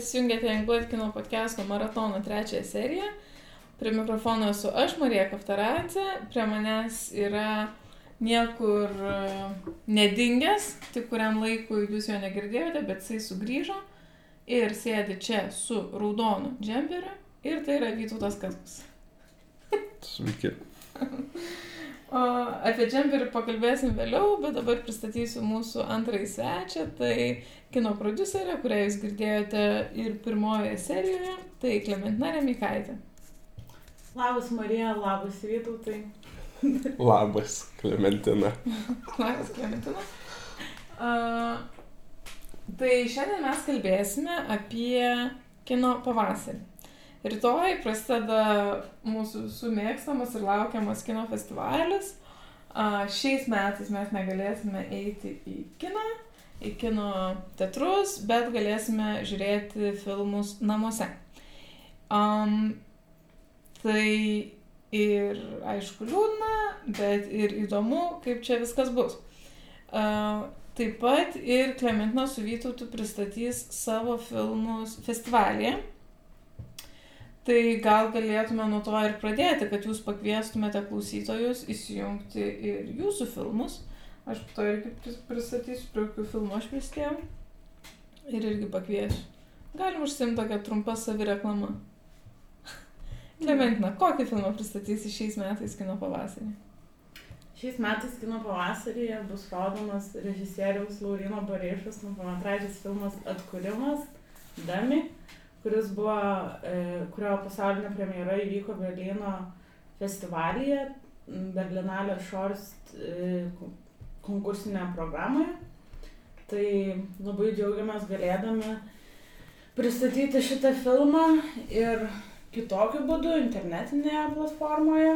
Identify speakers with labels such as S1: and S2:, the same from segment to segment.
S1: įsijungėte Angluot kino podcast'o maratono trečiąją seriją. Prie mikrofono esu aš, Marija Kaftaratė, prie manęs yra niekur e, nedingęs, tik kuriam laikui jūs jo negirdėjote, bet jisai sugrįžo ir sėdi čia su raudonu džemperiu ir tai yra Vytautas Kaskus.
S2: Sveiki.
S1: O apie džemperį pakalbėsim vėliau, bet dabar pristatysiu mūsų antrąjį svečią. Tai kino producerė, kurią jūs girdėjote ir pirmojoje serijoje, tai Klementina Remikaitė.
S3: Labas Marija, labas Vytautai.
S2: Labas, Klementina.
S1: Labas Klementina. Uh, tai šiandien mes kalbėsime apie kino pavasarį. Rytoj prasideda mūsų visų mėgstamas ir laukiamas kino festivalis. Šiais metais mes negalėsime eiti į kiną, į kino teatrus, bet galėsime žiūrėti filmus namuose. Um, tai ir aišku liūdna, bet ir įdomu, kaip čia viskas bus. Uh, taip pat ir Klementina su Vytautu pristatys savo filmus festivalyje. Tai gal galėtume nuo to ir pradėti, kad jūs pakviestumėte klausytojus įsijungti ir jūsų filmus. Aš to irgi pristatysiu, prie kokių filmų aš pristėjau. Ir irgi pakviesiu. Galim užsimti tokią trumpą savireklamą. Klementina, kokį filmą pristatysi šiais metais kino pavasarį?
S3: Šiais metais kino pavasaryje bus rodomas režisieriaus Laurino Bareišas trumpametražis filmas Atkūrimas, Dami, kuris buvo, e, kurio pasaulinė premjera įvyko Berlyno festivalyje, Berlinalio Šorst e, konkursinėje programoje. Tai labai džiaugiamės galėdami pristatyti šitą filmą ir kitokiu būdu internetinėje platformoje.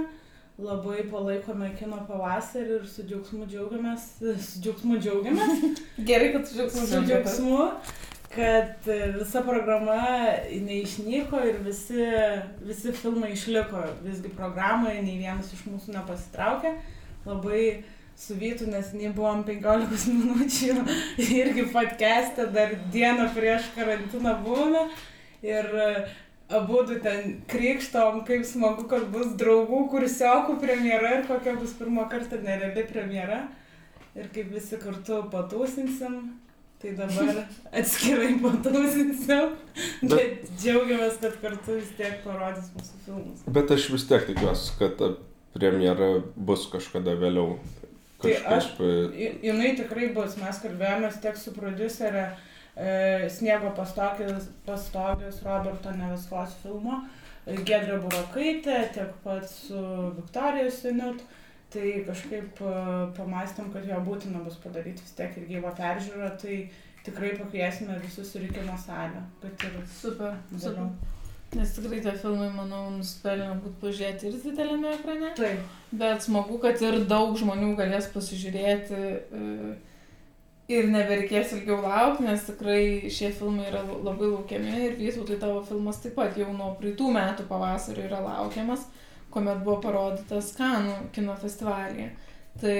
S3: Labai palaikome kino pavasarį ir su džiaugsmu džiaugiamės, su džiaugsmu džiaugiamės.
S1: Gerai, kad su džiaugsmu
S3: su džiaugsmu, kad visa programa neišnyko ir visi, visi filmai išliko visgi programoje, nei vienas iš mūsų nepasitraukė. Labai su Vytu, nes nebuvom 15 minučių irgi podcast'e, dar dieną prieš karantiną buvome. Ir abu ten krikštom, kaip smagu, kad bus draugų, kursiokų premjera ir kokia bus pirmą kartą nereali premjera. Ir kaip visi kartu patūsinsim, tai dabar atskirai patūsinsim, bet, bet džiaugiamės, kad kartu vis tiek parodys mūsų filmus.
S2: Bet aš vis tiek tikiuosi, kad premjera bus kažkada vėliau.
S3: Kažkaip... Tai aš, jinai tikrai bus, mes kalbėjomės tiek su producerė e, Sniego pastogės, Roberto Neviskos filmo, e, Gedra Burokaitė, tiek pat su Viktorija Sinut. Tai kažkaip e, pamastėm, kad jo būtina bus padaryti vis tiek ir gyvą peržiūrą, tai tikrai pakviesime visus į kino salę.
S1: Super, super. Nes tikrai tie filmai, manau, nusipelnė būti pažiūrėti ir didelėme ekrane.
S3: Taip.
S1: Bet smagu, kad ir daug žmonių galės pasižiūrėti. Uh, ir nebereikės ilgiau laukti, nes tikrai šie filmai yra labai laukiami ir Vytautai tavo filmas taip pat jau nuo praeitų metų pavasario yra laukiamas, kuomet buvo parodytas Kanų kino festivalyje. Tai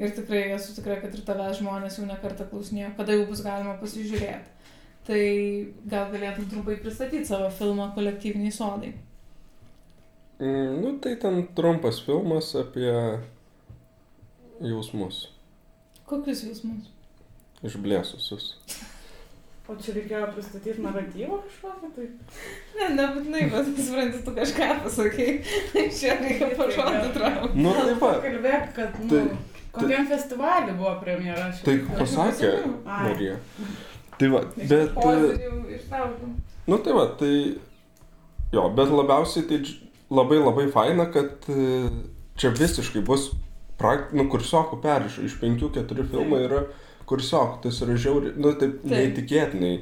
S1: ir tikrai esu tikra, kad ir tavęs žmonės jau nekartą klausinėjo, kada jau bus galima pasižiūrėti. Tai gal galėtum trumpai pristatyti savo filmą kolektyviniai sodai.
S2: Mm, nu, tai ten trumpas filmas apie jausmus.
S1: Kokius jausmus?
S2: Išblėsusius.
S3: O čia reikėjo pristatyti naratyvą kažkokį, tai...
S1: Ne, nebūtinai, bet supranti, tu kažką pasakai. čia reikia pažodį traukti.
S2: Nu, tai va.
S3: Kalbėk, kad, nu, tai, kokiam tai, festivalį buvo premjera šitą.
S2: Tai pasakė Marija. Tai va, bet... Nu, tai va, tai... Jo, bet labiausiai tai labai labai faina, kad e, čia visiškai bus, prak... nu, kursiokų peržiūrų. Iš penkių keturi filmai yra... Tai kursiok, tas yra žiauriai, nu taip, taip. neįtikėtinai,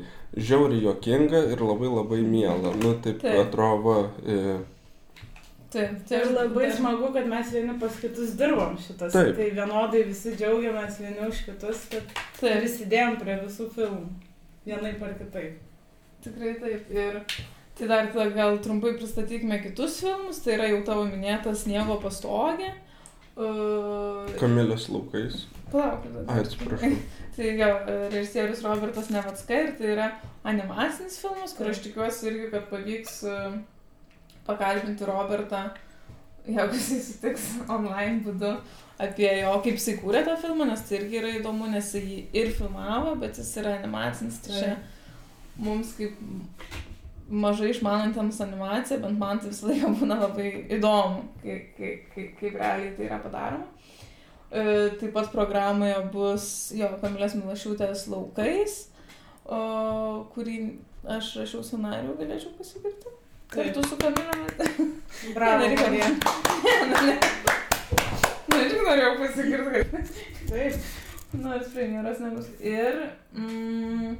S2: žiauriai jokinga ir labai labai miela. Nu taip, taip. atrodo, e,
S3: Taip, tai ir labai taip. smagu, kad mes vieni pas kitus dirbom šitas. Taip. Tai vienodai visi džiaugiamės vieni už kitus, kad taip. prisidėjom prie visų filmų. Vienai par kitaip.
S1: Tikrai taip. Ir tai dar tada gal trumpai pristatykime kitus filmus. Tai yra jau tavo minėtas Sniego pastogė.
S2: Uh, Kamilės laukais.
S1: Palaukit.
S2: Ai, atsiprašau.
S1: tai jo, režisierius Robertas Nevacka ir tai yra animacinis filmas, kur aš tikiuosi irgi, kad pavyks e, pakalbinti Robertą, jeigu jis sutiks online būdu apie jo, kaip jisai kūrė tą filmą, nes tai irgi yra įdomu, nes jį ir filmavo, bet jis yra animacinis. Tai čia mums kaip mažai išmanantiems animaciją, bent man tai visą laiką būna labai įdomu, kaip, kaip, kaip, kaip realiai tai yra padaroma. E, taip pat programoje bus jo Kamilės Milašiūtės laukais, o, kurį aš rašiau scenarių, galėčiau pasigirti. Kartu su Kamilė.
S3: Bravo. ne, ne, ne.
S1: Na, tik norėjau pasigirti. Taip. Nors premjeros nebus. Ir... Mm,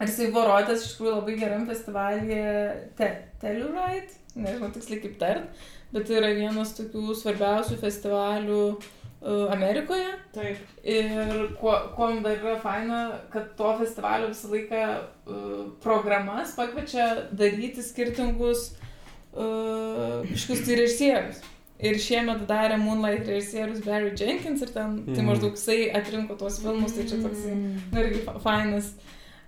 S1: ar jisai buvo rodęs iš tikrųjų labai geram festivalyje te, Telluride, nežinau tiksliai kaip tart, bet tai yra vienas tokių svarbiausių festivalių uh, Amerikoje.
S3: Taip.
S1: Ir kuo, kuo dar yra faina, kad to festivalio visą laiką uh, programas pakviečia daryti skirtingus uh, iškus tai režisierius. Ir šiemet darė Moonlight režisierius Barry Jenkins ir ten, mm. tai mhm. maždaug jisai atrinko tuos filmus, tai čia toksai, mm. nu, irgi fainas.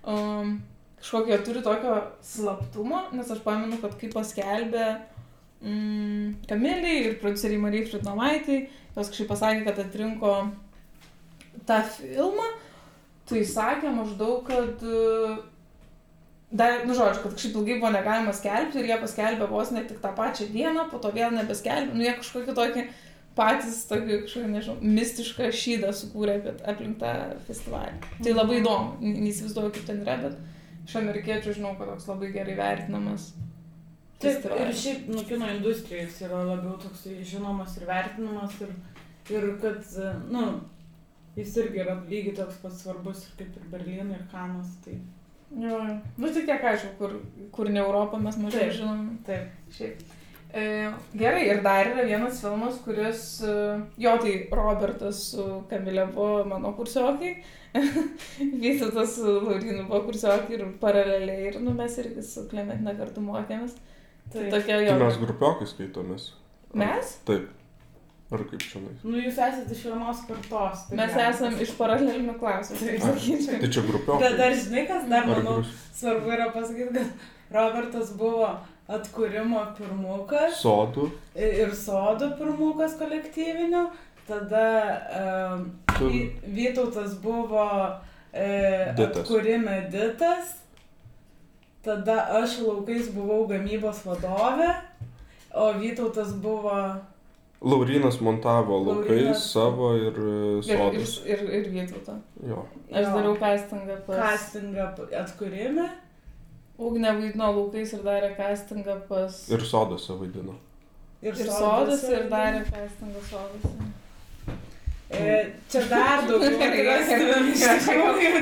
S1: Um, kažkokio turi tokio slaptumo, nes aš pamenu, kad kai paskelbė mm, Kamiliai ir produceriai Marijai Fritnomaitai, jos kažkaip pasakė, kad atrinko tą filmą, tai sakė maždaug, kad dar, nu žodžiu, kad kažkaip ilgai buvo negalima skelbti ir jie paskelbė vos ne tik tą pačią dieną, po to vėl nebeskelbė, nu jie kažkokį tokį patys tokį kažkokį, nežinau, mistišką šydą sukūrė aplink tą festivalį. Tai labai įdomu, neįsivaizduoju, kaip ten yra, bet iš amerikiečių žinau, kad toks labai gerai vertinamas.
S3: Taip, ir šiaip, nu, kino industrijos yra labiau toks žinomas ir vertinamas ir, ir kad, nu, jis irgi yra lygiai toks pats svarbus kaip ir Berlynas ir Kanas. Tai...
S1: Jo, nu tik tiek aišku, kur, kur ne Europą mes mažai taip, žinom.
S3: Taip.
S1: Šiaip. E, gerai, ir dar yra vienas filmas, kuris, e, jo tai Robertas su Kamilė buvo mano kursiokai, Vytautas su Laurinu buvo kursiokai ir paraleliai, ir nu, mes irgi su Klementina kartu mokėmės.
S2: Tai tokia jo. Tai mes grupiokai skaitomės.
S1: Mes?
S2: Taip. Ar kaip čia?
S3: Nu, jūs esate iš vienos kartos.
S1: Tai Mes esame iš paralelinių klasių. Tai,
S2: sakyčiau. tai čia grupio.
S3: Bet dar žinai, kas dar, manau, svarbu yra pasakyti, kad Robertas buvo atkūrimo pirmukas.
S2: Sodų.
S3: Ir sodų pirmukas kolektyvinio. Tada um, tu... Vytautas buvo e, atkūrime ditas. Tada aš laukais buvau gamybos vadovė, o Vytautas buvo
S2: Laurinas montavo laukai savo ir e, sodus.
S1: Ir, ir, ir Vytautą.
S2: Jo.
S1: Aš jo. dariau castingą
S3: pas... Castingą atkūrime.
S1: Ugne vaidino laukais ir darė castingą pas...
S2: Ir sodose vaidino.
S1: Ir, ir sodose ir darė castingą sodose.
S3: E, čia dar daugiau.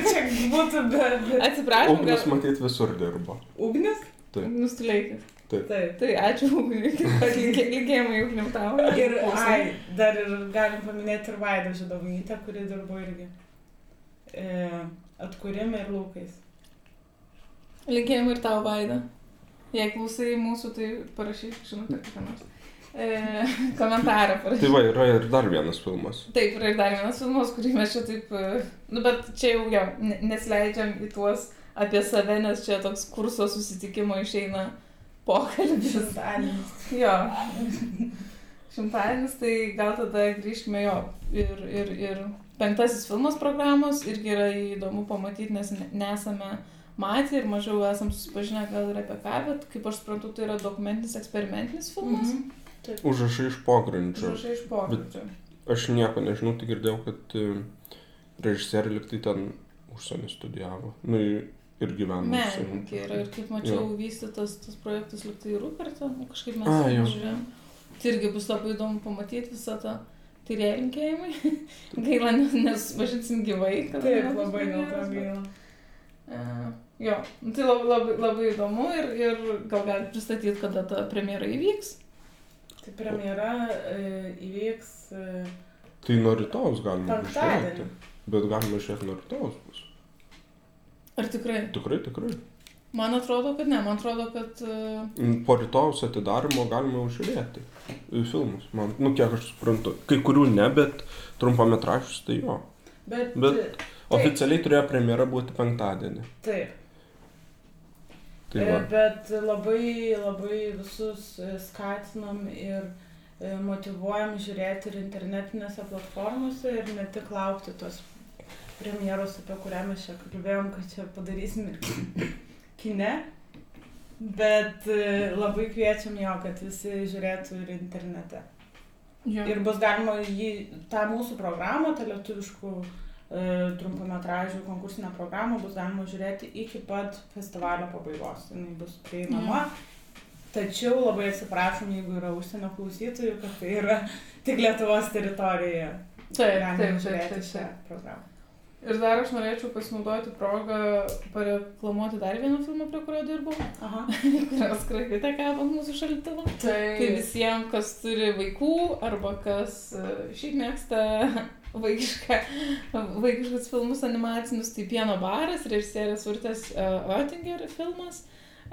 S3: čia būtų be...
S1: Atsiprašau.
S2: Ugnis gal... matyt visur dirbo.
S3: Ugnis?
S2: Taip.
S1: Nustileikis.
S2: Taip.
S3: Taip.
S1: Tai ačiū ugniui, kad linkėjimai ugniam tau.
S3: Ir, ai, dar ir galim paminėti ir Vaidą Židovnytę, kuri dirbo irgi e, atkūrime ir laukais.
S1: Linkėjimai ir tau, Vaida. Jei klausai mūsų, tai parašyk, žinutę, kokią nors. E, komentarą parašyk.
S2: Tai va, yra ir dar vienas filmas.
S1: Taip, yra ir dar vienas filmas, kurį mes čia taip, e, nu bet čia jau jo, nesleidžiam į tuos apie save, nes čia toks kurso susitikimo išeina pokalbis.
S3: Šimtadienis.
S1: Jo. Šimtadienis, tai gal tada grįžkime jo. Ir, ir, ir penktasis filmas programos irgi yra įdomu pamatyti, nes nesame matę ir mažiau esam susipažinę gal ir apie ką, bet kaip aš suprantu, tai yra dokumentinis eksperimentinis filmas. Mhm.
S2: Taip. Užrašai iš pogrindžio.
S1: Užrašai iš pogrindžio.
S2: Bet aš nieko nežinau, tik girdėjau, kad e, režisieriai liktai ten užsienį studijavo. Nu, ir gyvena.
S1: Menininkė yra ir kaip mačiau jo. vystytas tas projektas liktai Rupertą, nu, kažkaip mes A, žiūrėjom. Tai irgi bus labai įdomu pamatyti visą tą tyrėjų linkėjimai. gaila, nes važinsim gyvai.
S3: Taip, labai dėl to gaila.
S1: Uh, jo, nu, tai labai, labai, labai įdomu ir, ir gal galite pristatyti, kada ta premjera įvyks.
S3: Tai premjera e, įvyks. E,
S2: tai nuo rytojus galima žiūrėti. Bet galima žiūrėti nuo rytojus bus.
S1: Ar tikrai?
S2: Tikrai, tikrai.
S1: Man atrodo, kad ne, man atrodo, kad...
S2: Uh... Po rytojus atidarimo galima užžiūrėti filmus. Man, nu, kiek aš suprantu. Kai kurių ne, bet trumpametražius tai jo.
S3: Bet,
S2: Bet oficialiai turėjo premjera būti penktadienį.
S3: Taip.
S2: Tai
S3: E,
S2: va.
S3: Bet labai, labai visus e, skatinam ir e, motivuojam žiūrėti ir internetinėse platformose ir ne tik laukti tos premjeros, apie kurią mes čia kalbėjom, kad čia padarysim ir ki- kine. Bet e, labai kviečiam jo, kad visi žiūrėtų ir internete.
S1: Jo.
S3: Ir bus galima jį, tą mūsų programą, tą lietuviškų e, trumpametražių konkursinę programą bus galima žiūrėti iki pat festivalio pabaigos. Jis bus prieinama. Tačiau labai atsiprašom, jeigu yra užsienio klausytojų, kad tai yra tik Lietuvos teritorijoje.
S1: Taip, taip, taip, taip, taip. Ir dar aš norėčiau pasinaudoti progą pareklamuoti dar vieną filmą, prie kurio dirbau,
S3: Aha.
S1: kurios krakite kabo mūsų šaldytuvo. Tai visiems, kas turi vaikų arba kas e, šiaip mėgsta vaikišką, vaikiškus filmus animacinius, tai Pieno baras, režisierės Urtės uh, Oettinger filmas,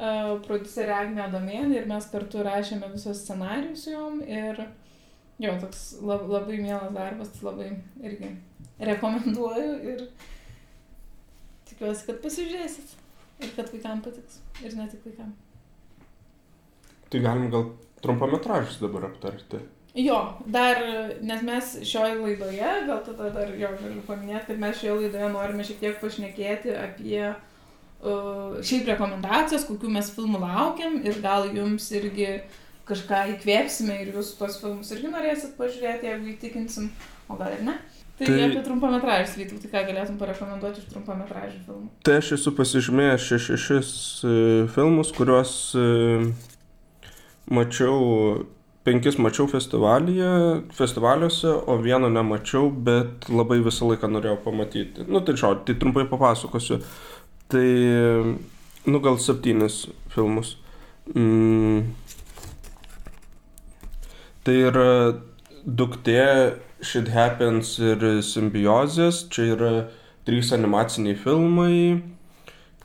S1: uh, producerė Agnė Domėnė ir mes kartu rašėme visos scenarius jom ir jo, toks lab, labai mielas darbas, tai labai irgi rekomenduoju ir tikiuosi, kad pasižiūrėsit ir kad vaikams patiks ir ne tik vaikams.
S2: Tai galim gal trumpametražius dabar aptarti.
S1: Jo, dar, nes mes šioje laidoje, gal tada dar jo galiu paminėti, kad mes šioje laidoje norime šiek tiek pašnekėti apie uh, šiaip rekomendacijas, kokių mes filmų laukiam ir gal jums irgi kažką įkvėpsime ir jūs tuos filmus irgi norėsit pažiūrėti, jeigu įtikinsim, o gal ir ne. Tai,
S2: Tai-
S1: tai... apie trumpametražius, Vytų, tai ką galėtum parekomenduoti iš trumpametražių filmų?
S2: Tai aš esu pasižymėjęs šešis e, filmus, kuriuos e, mačiau, penkis mačiau festivalyje, festivaliuose, o vieno nemačiau, bet labai visą laiką norėjau pamatyti. Nu tai žodžiu, tai trumpai papasakosiu. Tai, nu gal septynis filmus. Mm. Tai yra duktė Shit Happens ir Simbiozės. Čia yra trys animaciniai filmai.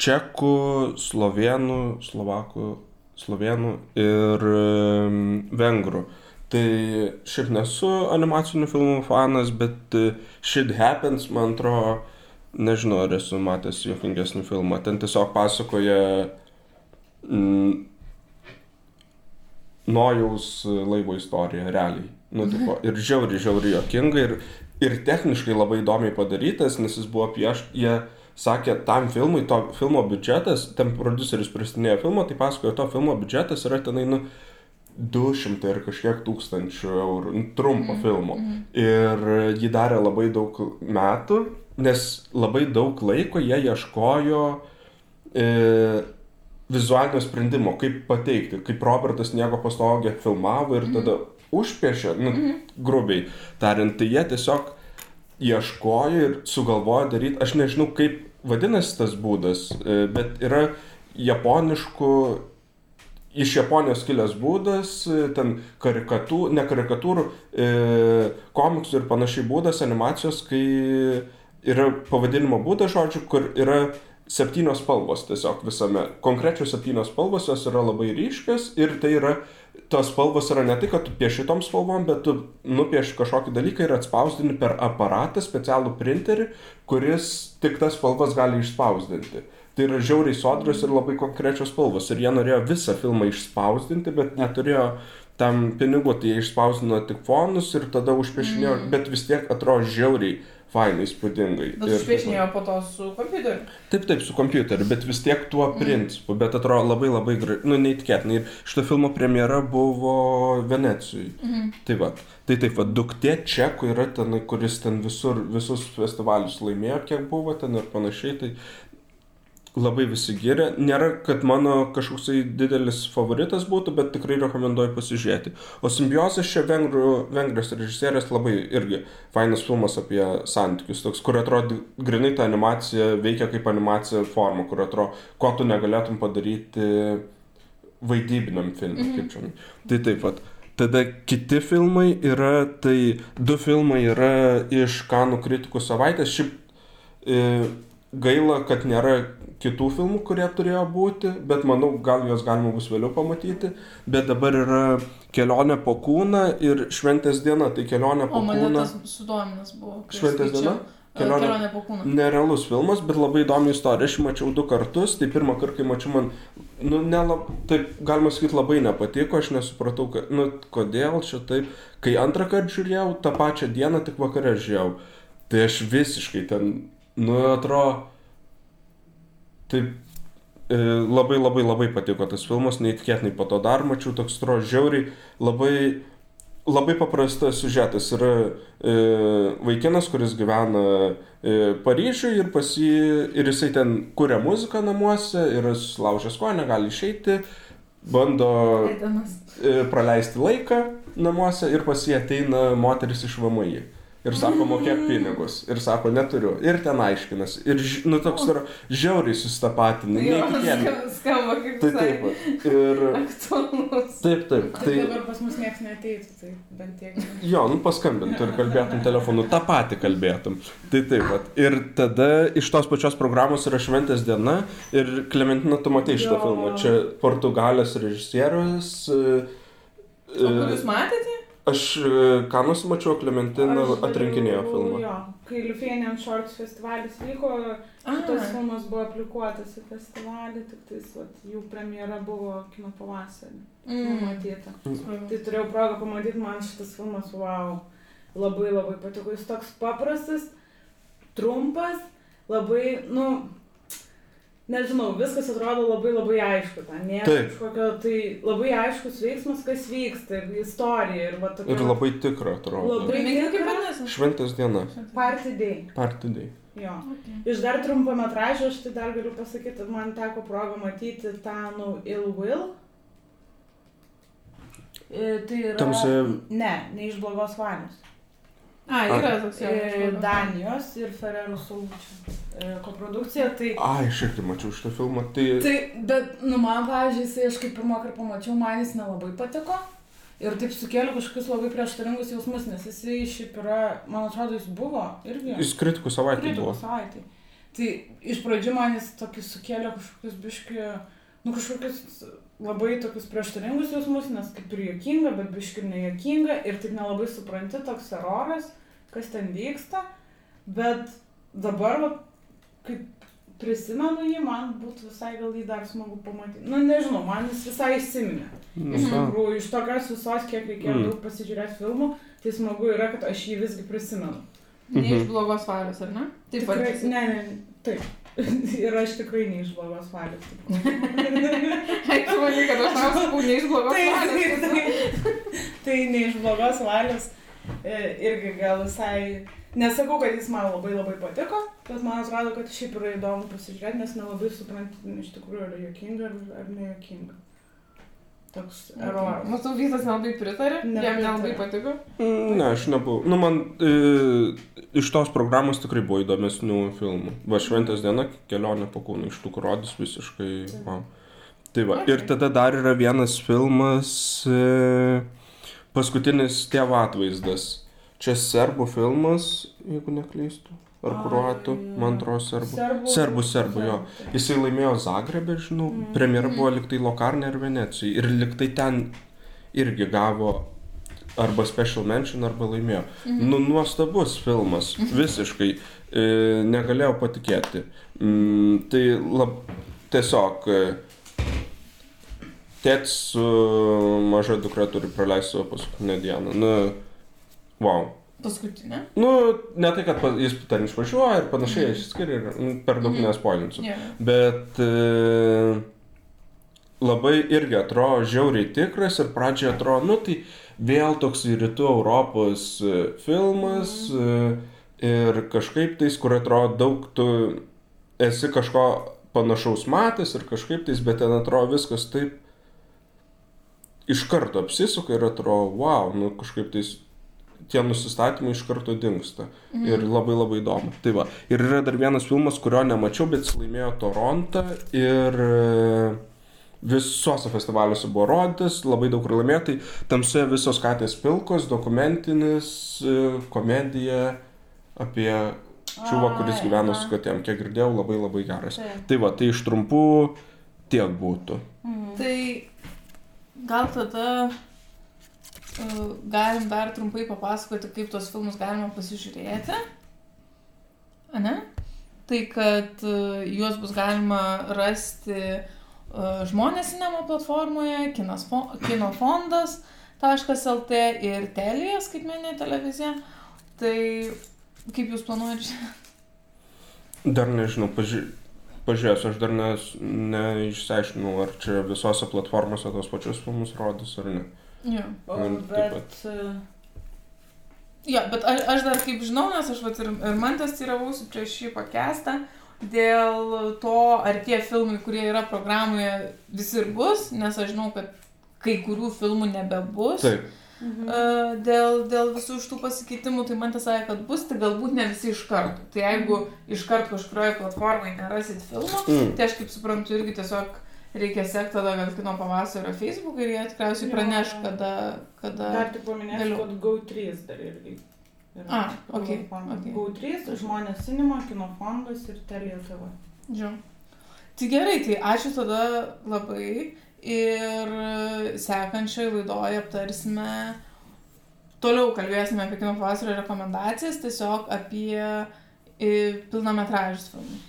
S2: Čekų, slovenų, slovakų, slovenų ir vengrų. Tai šiaip nesu animacinių filmų fanas, bet e, Shit Happens, man atrodo, nežinau, ar esu matęs juokingesnį filmą. Ten tiesiog pasakoja mm, Nojaus laivo istoriją, realiai. Nu, tipo, ir žiauriai, žiauriai jokinga ir, ir techniškai labai įdomiai padarytas, nes jis buvo pieš, jie sakė, tam filmui, to filmo biudžetas, ten produceris pristatinėjo filmą, tai pasakojo, to filmo biudžetas yra tenai, nu, 200 ir kažkiek tūkstančių eurų, nu, trumpo filmo. Ir jį darė labai daug metų, nes labai daug laiko jie ieškojo e, vizualinio sprendimo, kaip pateikti, kaip Robertas Niego pastogė filmavo ir tada užpiešė, nu, grubiai tariant, tai jie tiesiog ieškojo ir sugalvojo daryti, aš nežinau kaip vadinasi tas būdas, e, bet yra japoniškų, iš Japonijos kilęs būdas, e, ten karikatūrų, ne karikatūrų, e, komiksų ir panašiai būdas, animacijos, kai yra pavadinimo būdas, žodžiu, kur yra septynios spalvos tiesiog visame. Konkrečios septynios spalvos, jos yra labai ryškios ir tai yra, tos spalvos yra ne tai, kad tu pieši tom spalvom, bet tu nupieši kažkokį dalyką ir atspausdini per aparatą, specialų printerį, kuris tik tas spalvas gali išspausdinti. Tai yra žiauriai sodrios ir labai konkrečios spalvos. Ir jie norėjo visą filmą išspausdinti, bet neturėjo tam pinigų, tai jie išspausdino tik fonus ir tada užpiešinėjo, mm. bet vis tiek atrodo žiauriai fainai, įspūdingai.
S1: Bet
S2: Ir-
S1: užpiešinėjo po to su kompiuteriu.
S2: Taip, taip, su kompiuteriu, bet vis tiek tuo principu, bet atrodo labai labai gerai, nu neįtikėtinai. Ir šito filmo premjera buvo Venecijai.
S1: Mhm.
S2: Tai va, tai taip va, duktė čekų yra ten, kuris ten visur, visus festivalius laimėjo, kiek buvo ten ir panašiai. Tai labai visi gyrė. Nėra, kad mano kažkoksai didelis favoritas būtų, bet tikrai rekomenduoju pasižiūrėti. O simbiozės čia vengrų, vengrės režisierės labai irgi fainas filmas apie santykius, toks, kur atrodo grinai ta animacija veikia kaip animacija forma, kur atrodo, ko tu negalėtum padaryti vaidybiniam filmui,
S1: Mhm.
S2: kaip čia. Tai taip pat. Tada kiti filmai yra, tai du filmai yra iš Kanų kritikų savaitės. Šiaip e, gaila, kad nėra kitų filmų, kurie turėjo būti, bet manau, gal juos galima bus vėliau pamatyti. Bet dabar yra kelionė po kūną ir šventės diena. Tai kelionė po
S1: O mane
S2: kūną.
S1: tas sudominas buvo.
S2: Šventės
S1: skaičiau.
S2: diena?
S1: Kelionė, kelionė po kūną.
S2: Nerealus filmas, bet labai įdomi istorija. Aš mačiau du kartus, tai pirmą kartą, kai mačiau man, nu, nelab, taip galima sakyti, labai nepatiko, aš nesupratau, kad, nu, kodėl čia taip. Kai antrą kartą žiūrėjau, tą pačią dieną tik vakarę žiūrėjau, tai aš visiškai ten, nu, atrodo, taip e, labai labai labai patiko tas filmas, neįtikėtinai po to dar mačiau, toks atrodo žiauriai, labai labai paprastas siužetas. Yra e, vaikinas, kuris gyvena e, Paryžiuje ir, pasi, ir jisai ten kuria muziką namuose ir sulaužęs ko, negali išeiti, bando e, praleisti laiką namuose ir pas jį ateina moteris iš VMI ir sako, mokėk pinigus. Ir sako, neturiu. Ir ten aiškinas. Ir, nu, toks yra žiauriai sustapatinai.
S1: Neįtikėtina. Skamba kaip
S2: tai taip. Ir...
S1: Aktualus.
S2: Taip, taip.
S3: Tai dabar pas mus niekas neteitų, tai bent tiek.
S2: Jo, nu paskambintų ir kalbėtum telefonu, tą patį kalbėtum. Tai taip pat. Ir tada iš tos pačios programos yra šventės diena ir Klementina, tu matai šitą filmą. Čia Portugalės režisierius.
S1: O kur jūs matėte?
S2: Aš e, Kanus mačiau, Klementina atrinkinėjo filmą.
S3: Jo, kai Lithuanian Shorts festivalis vyko, šitas filmas buvo aplikuotas į festivalį, tik tais vat, jų premjera buvo kino pavasarį. Mm. Matyta. Mm. Tai turėjau progą pamatyti, man šitas filmas, wow, labai labai patiko. Jis toks paprastas, trumpas, labai, nu, nežinau, viskas atrodo labai labai aišku, ten nėra kažkokio tai labai aiškus veiksmas, kas vyksta, ir istorija. Ir, va, tokia,
S2: ir labai tikra atrodo.
S3: Labai
S1: tikra.
S2: Šventės diena.
S3: Party day.
S2: Party day.
S3: Jo. Okay. Iš dar trumpametražio aš tai dar galiu pasakyti, man teko progą matyti tą, nu, Ill Will. E, tai yra... Tamsi... Ne, ne iš blogos valios.
S1: A, yra toks jau.
S3: E, Danijos ir Ferrero Solučių e, koprodukcija. Tai...
S2: Ai, aš irgi mačiau šitą filmą. Tai...
S3: tai, bet, nu, man, pavyzdžiui, jisai aš kaip pirmą kartą pamačiau, man jis nelabai patiko. Ir taip sukėlė kažkokius labai prieštaringus jausmus, nes jisai šiaip yra, man atrodo, jis buvo irgi.
S2: Jis kritikų savaitė
S3: kritikų buvo. Savaitė. Tai iš pradžių man jis tokį sukėlė kažkokius biški, nu kažkokius labai tokius prieštaringus jausmus, nes kaip ir juokinga, bet biški ir nejuokinga ir taip nelabai supranti toks eroras, kas ten vyksta, bet dabar, va, kaip prisimenu jį, man būtų visai gal jį dar smagu pamatyti. Nu, nežinau, man jis visai įsiminė. Mhm. Iš tikrųjų, iš tokios visos, kiek reikėjo mhm. daug pasižiūrėti filmų, tai smagu yra, kad aš jį visgi prisimenu.
S1: Ne iš mhm. blogos valios, ar ne?
S3: Taip, Tikrai, ne, ne, taip. Ir aš tikrai ne iš blogos valios.
S1: Ačiū, manai, kad aš sakau, ne iš blogos tai, valios.
S3: Tai, tai, tai ne iš blogos valios e, irgi gal visai, nesakau, kad jis man labai labai patiko, bet man atrodo, kad šiaip yra įdomu pasižiūrėti, nes nelabai suprantu, iš tikrųjų yra jokinga ar, ar nejokinga. Toks eroras.
S1: Mūsų visas nelabai pritarė, jam nelabai patiko.
S2: Mm, ne, aš nebuvau. Nu, man e, iš tos programos tikrai buvo įdomesnių filmų. Va, šventės diena, kelionė po kūną, iš tų, rodys visiškai. Wow. Tai va, ir tada dar yra vienas filmas, e, paskutinis tėvo atvaizdas. Čia serbų filmas, jeigu neklystu ar kruatų, man atrodo, serbų. Serbų, serbų, jo. Jisai laimėjo Zagrebę, žinau, mm. premjera buvo liktai Lokarne ir Venecijai. Ir liktai ten irgi gavo arba special mention, arba laimėjo. Mm. Nu, nuostabus filmas, mhm. visiškai. E, negalėjau patikėti. Mm, tai lab, tiesiog e, tėtis su maža dukra turi praleisti savo paskutinę dieną. Nu, wow.
S1: Paskutinė?
S2: Nu, ne tai, kad jis ten išvažiuoja ir panašiai mm. išskiria ir nu, per daug mm. nespoilinsiu. Yeah. Bet e, labai irgi atrodo žiauriai tikras ir pradžioje atrodo, nu tai vėl toks rytų Europos e, filmas mm. ir kažkaip tais, kur atrodo daug tu esi kažko panašaus matęs ir kažkaip tais, bet ten atrodo viskas taip iš karto apsisuka ir atrodo, wow, nu kažkaip tais tie nusistatymai iš karto dinksta. Mhm. Ir labai labai įdomu. Tai va. Ir yra dar vienas filmas, kurio nemačiau, bet jis laimėjo Torontą ir e, visose festivaliuose buvo rodytas, labai daug ir laimėjo. Tai tamsoje visos katės pilkos, dokumentinis, e, komedija apie čiūvą, kuris gyvena su katėm. Kiek girdėjau, labai labai geras. Tai, tai va, tai iš trumpų tiek būtų.
S1: Mhm. Tai gal tada galim dar trumpai papasakoti, kaip tos filmus galima pasižiūrėti. ne? Tai kad e, juos bus galima rasti uh, žmonės cinema platformoje, kino fondas. .lt ir Telija skaitmeninė televizija. Tai kaip jūs planuojate?
S2: Dar nežinau, paži pažiūrėsiu, aš dar neišsiaiškinau, ar čia visose platformose tos pačius filmus rodys ar ne.
S1: Jo.
S3: O, bet... Pat... E,
S1: jo, bet aš, aš dar kaip žinau, nes aš vat, ir, ir man tas tyravausi prieš šį pakestą, dėl to, ar tie filmai, kurie yra programoje, visi ir bus, nes aš žinau, kad kai kurių filmų nebebus.
S2: Taip.
S1: Mhm. Dėl, dėl visų šitų pasikeitimų, tai man tas sakė, kad bus, tai galbūt ne visi iš karto. Tai jeigu iš karto kažkurioje platformoje nerasit filmų, mm. tai aš kaip suprantu irgi tiesiog reikia sekti tada, kad kino pavasario Facebook ir jie tikriausiai praneš, kada... kada
S3: dar tik paminėsiu, kad GO3 dar irgi.
S1: Yra. A, ok.
S3: okay. GO3, žmonės cinema, kino fondas ir TV.
S1: Žiūrėjau. Tai gerai, tai ačiū tada labai. Ir sekančioje laidoje aptarsime, toliau kalbėsime apie kino pavasario rekomendacijas, tiesiog apie pilnametražius filmus.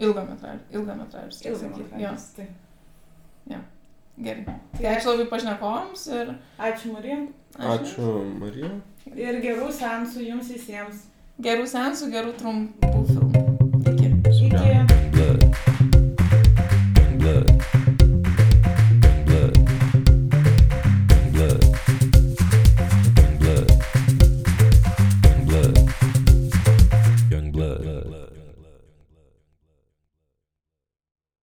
S1: Ilgametražius. Ilgametražius.
S3: Ilgametražius. Tai.
S1: Ja. Gerai. Tai ačiū labai pašnekovams ir...
S3: Ačiū Marija.
S2: Ačiū, ačiū Marija.
S3: Ir gerų sensų jums visiems.
S1: Gerų sensų, gerų trumpų filmų.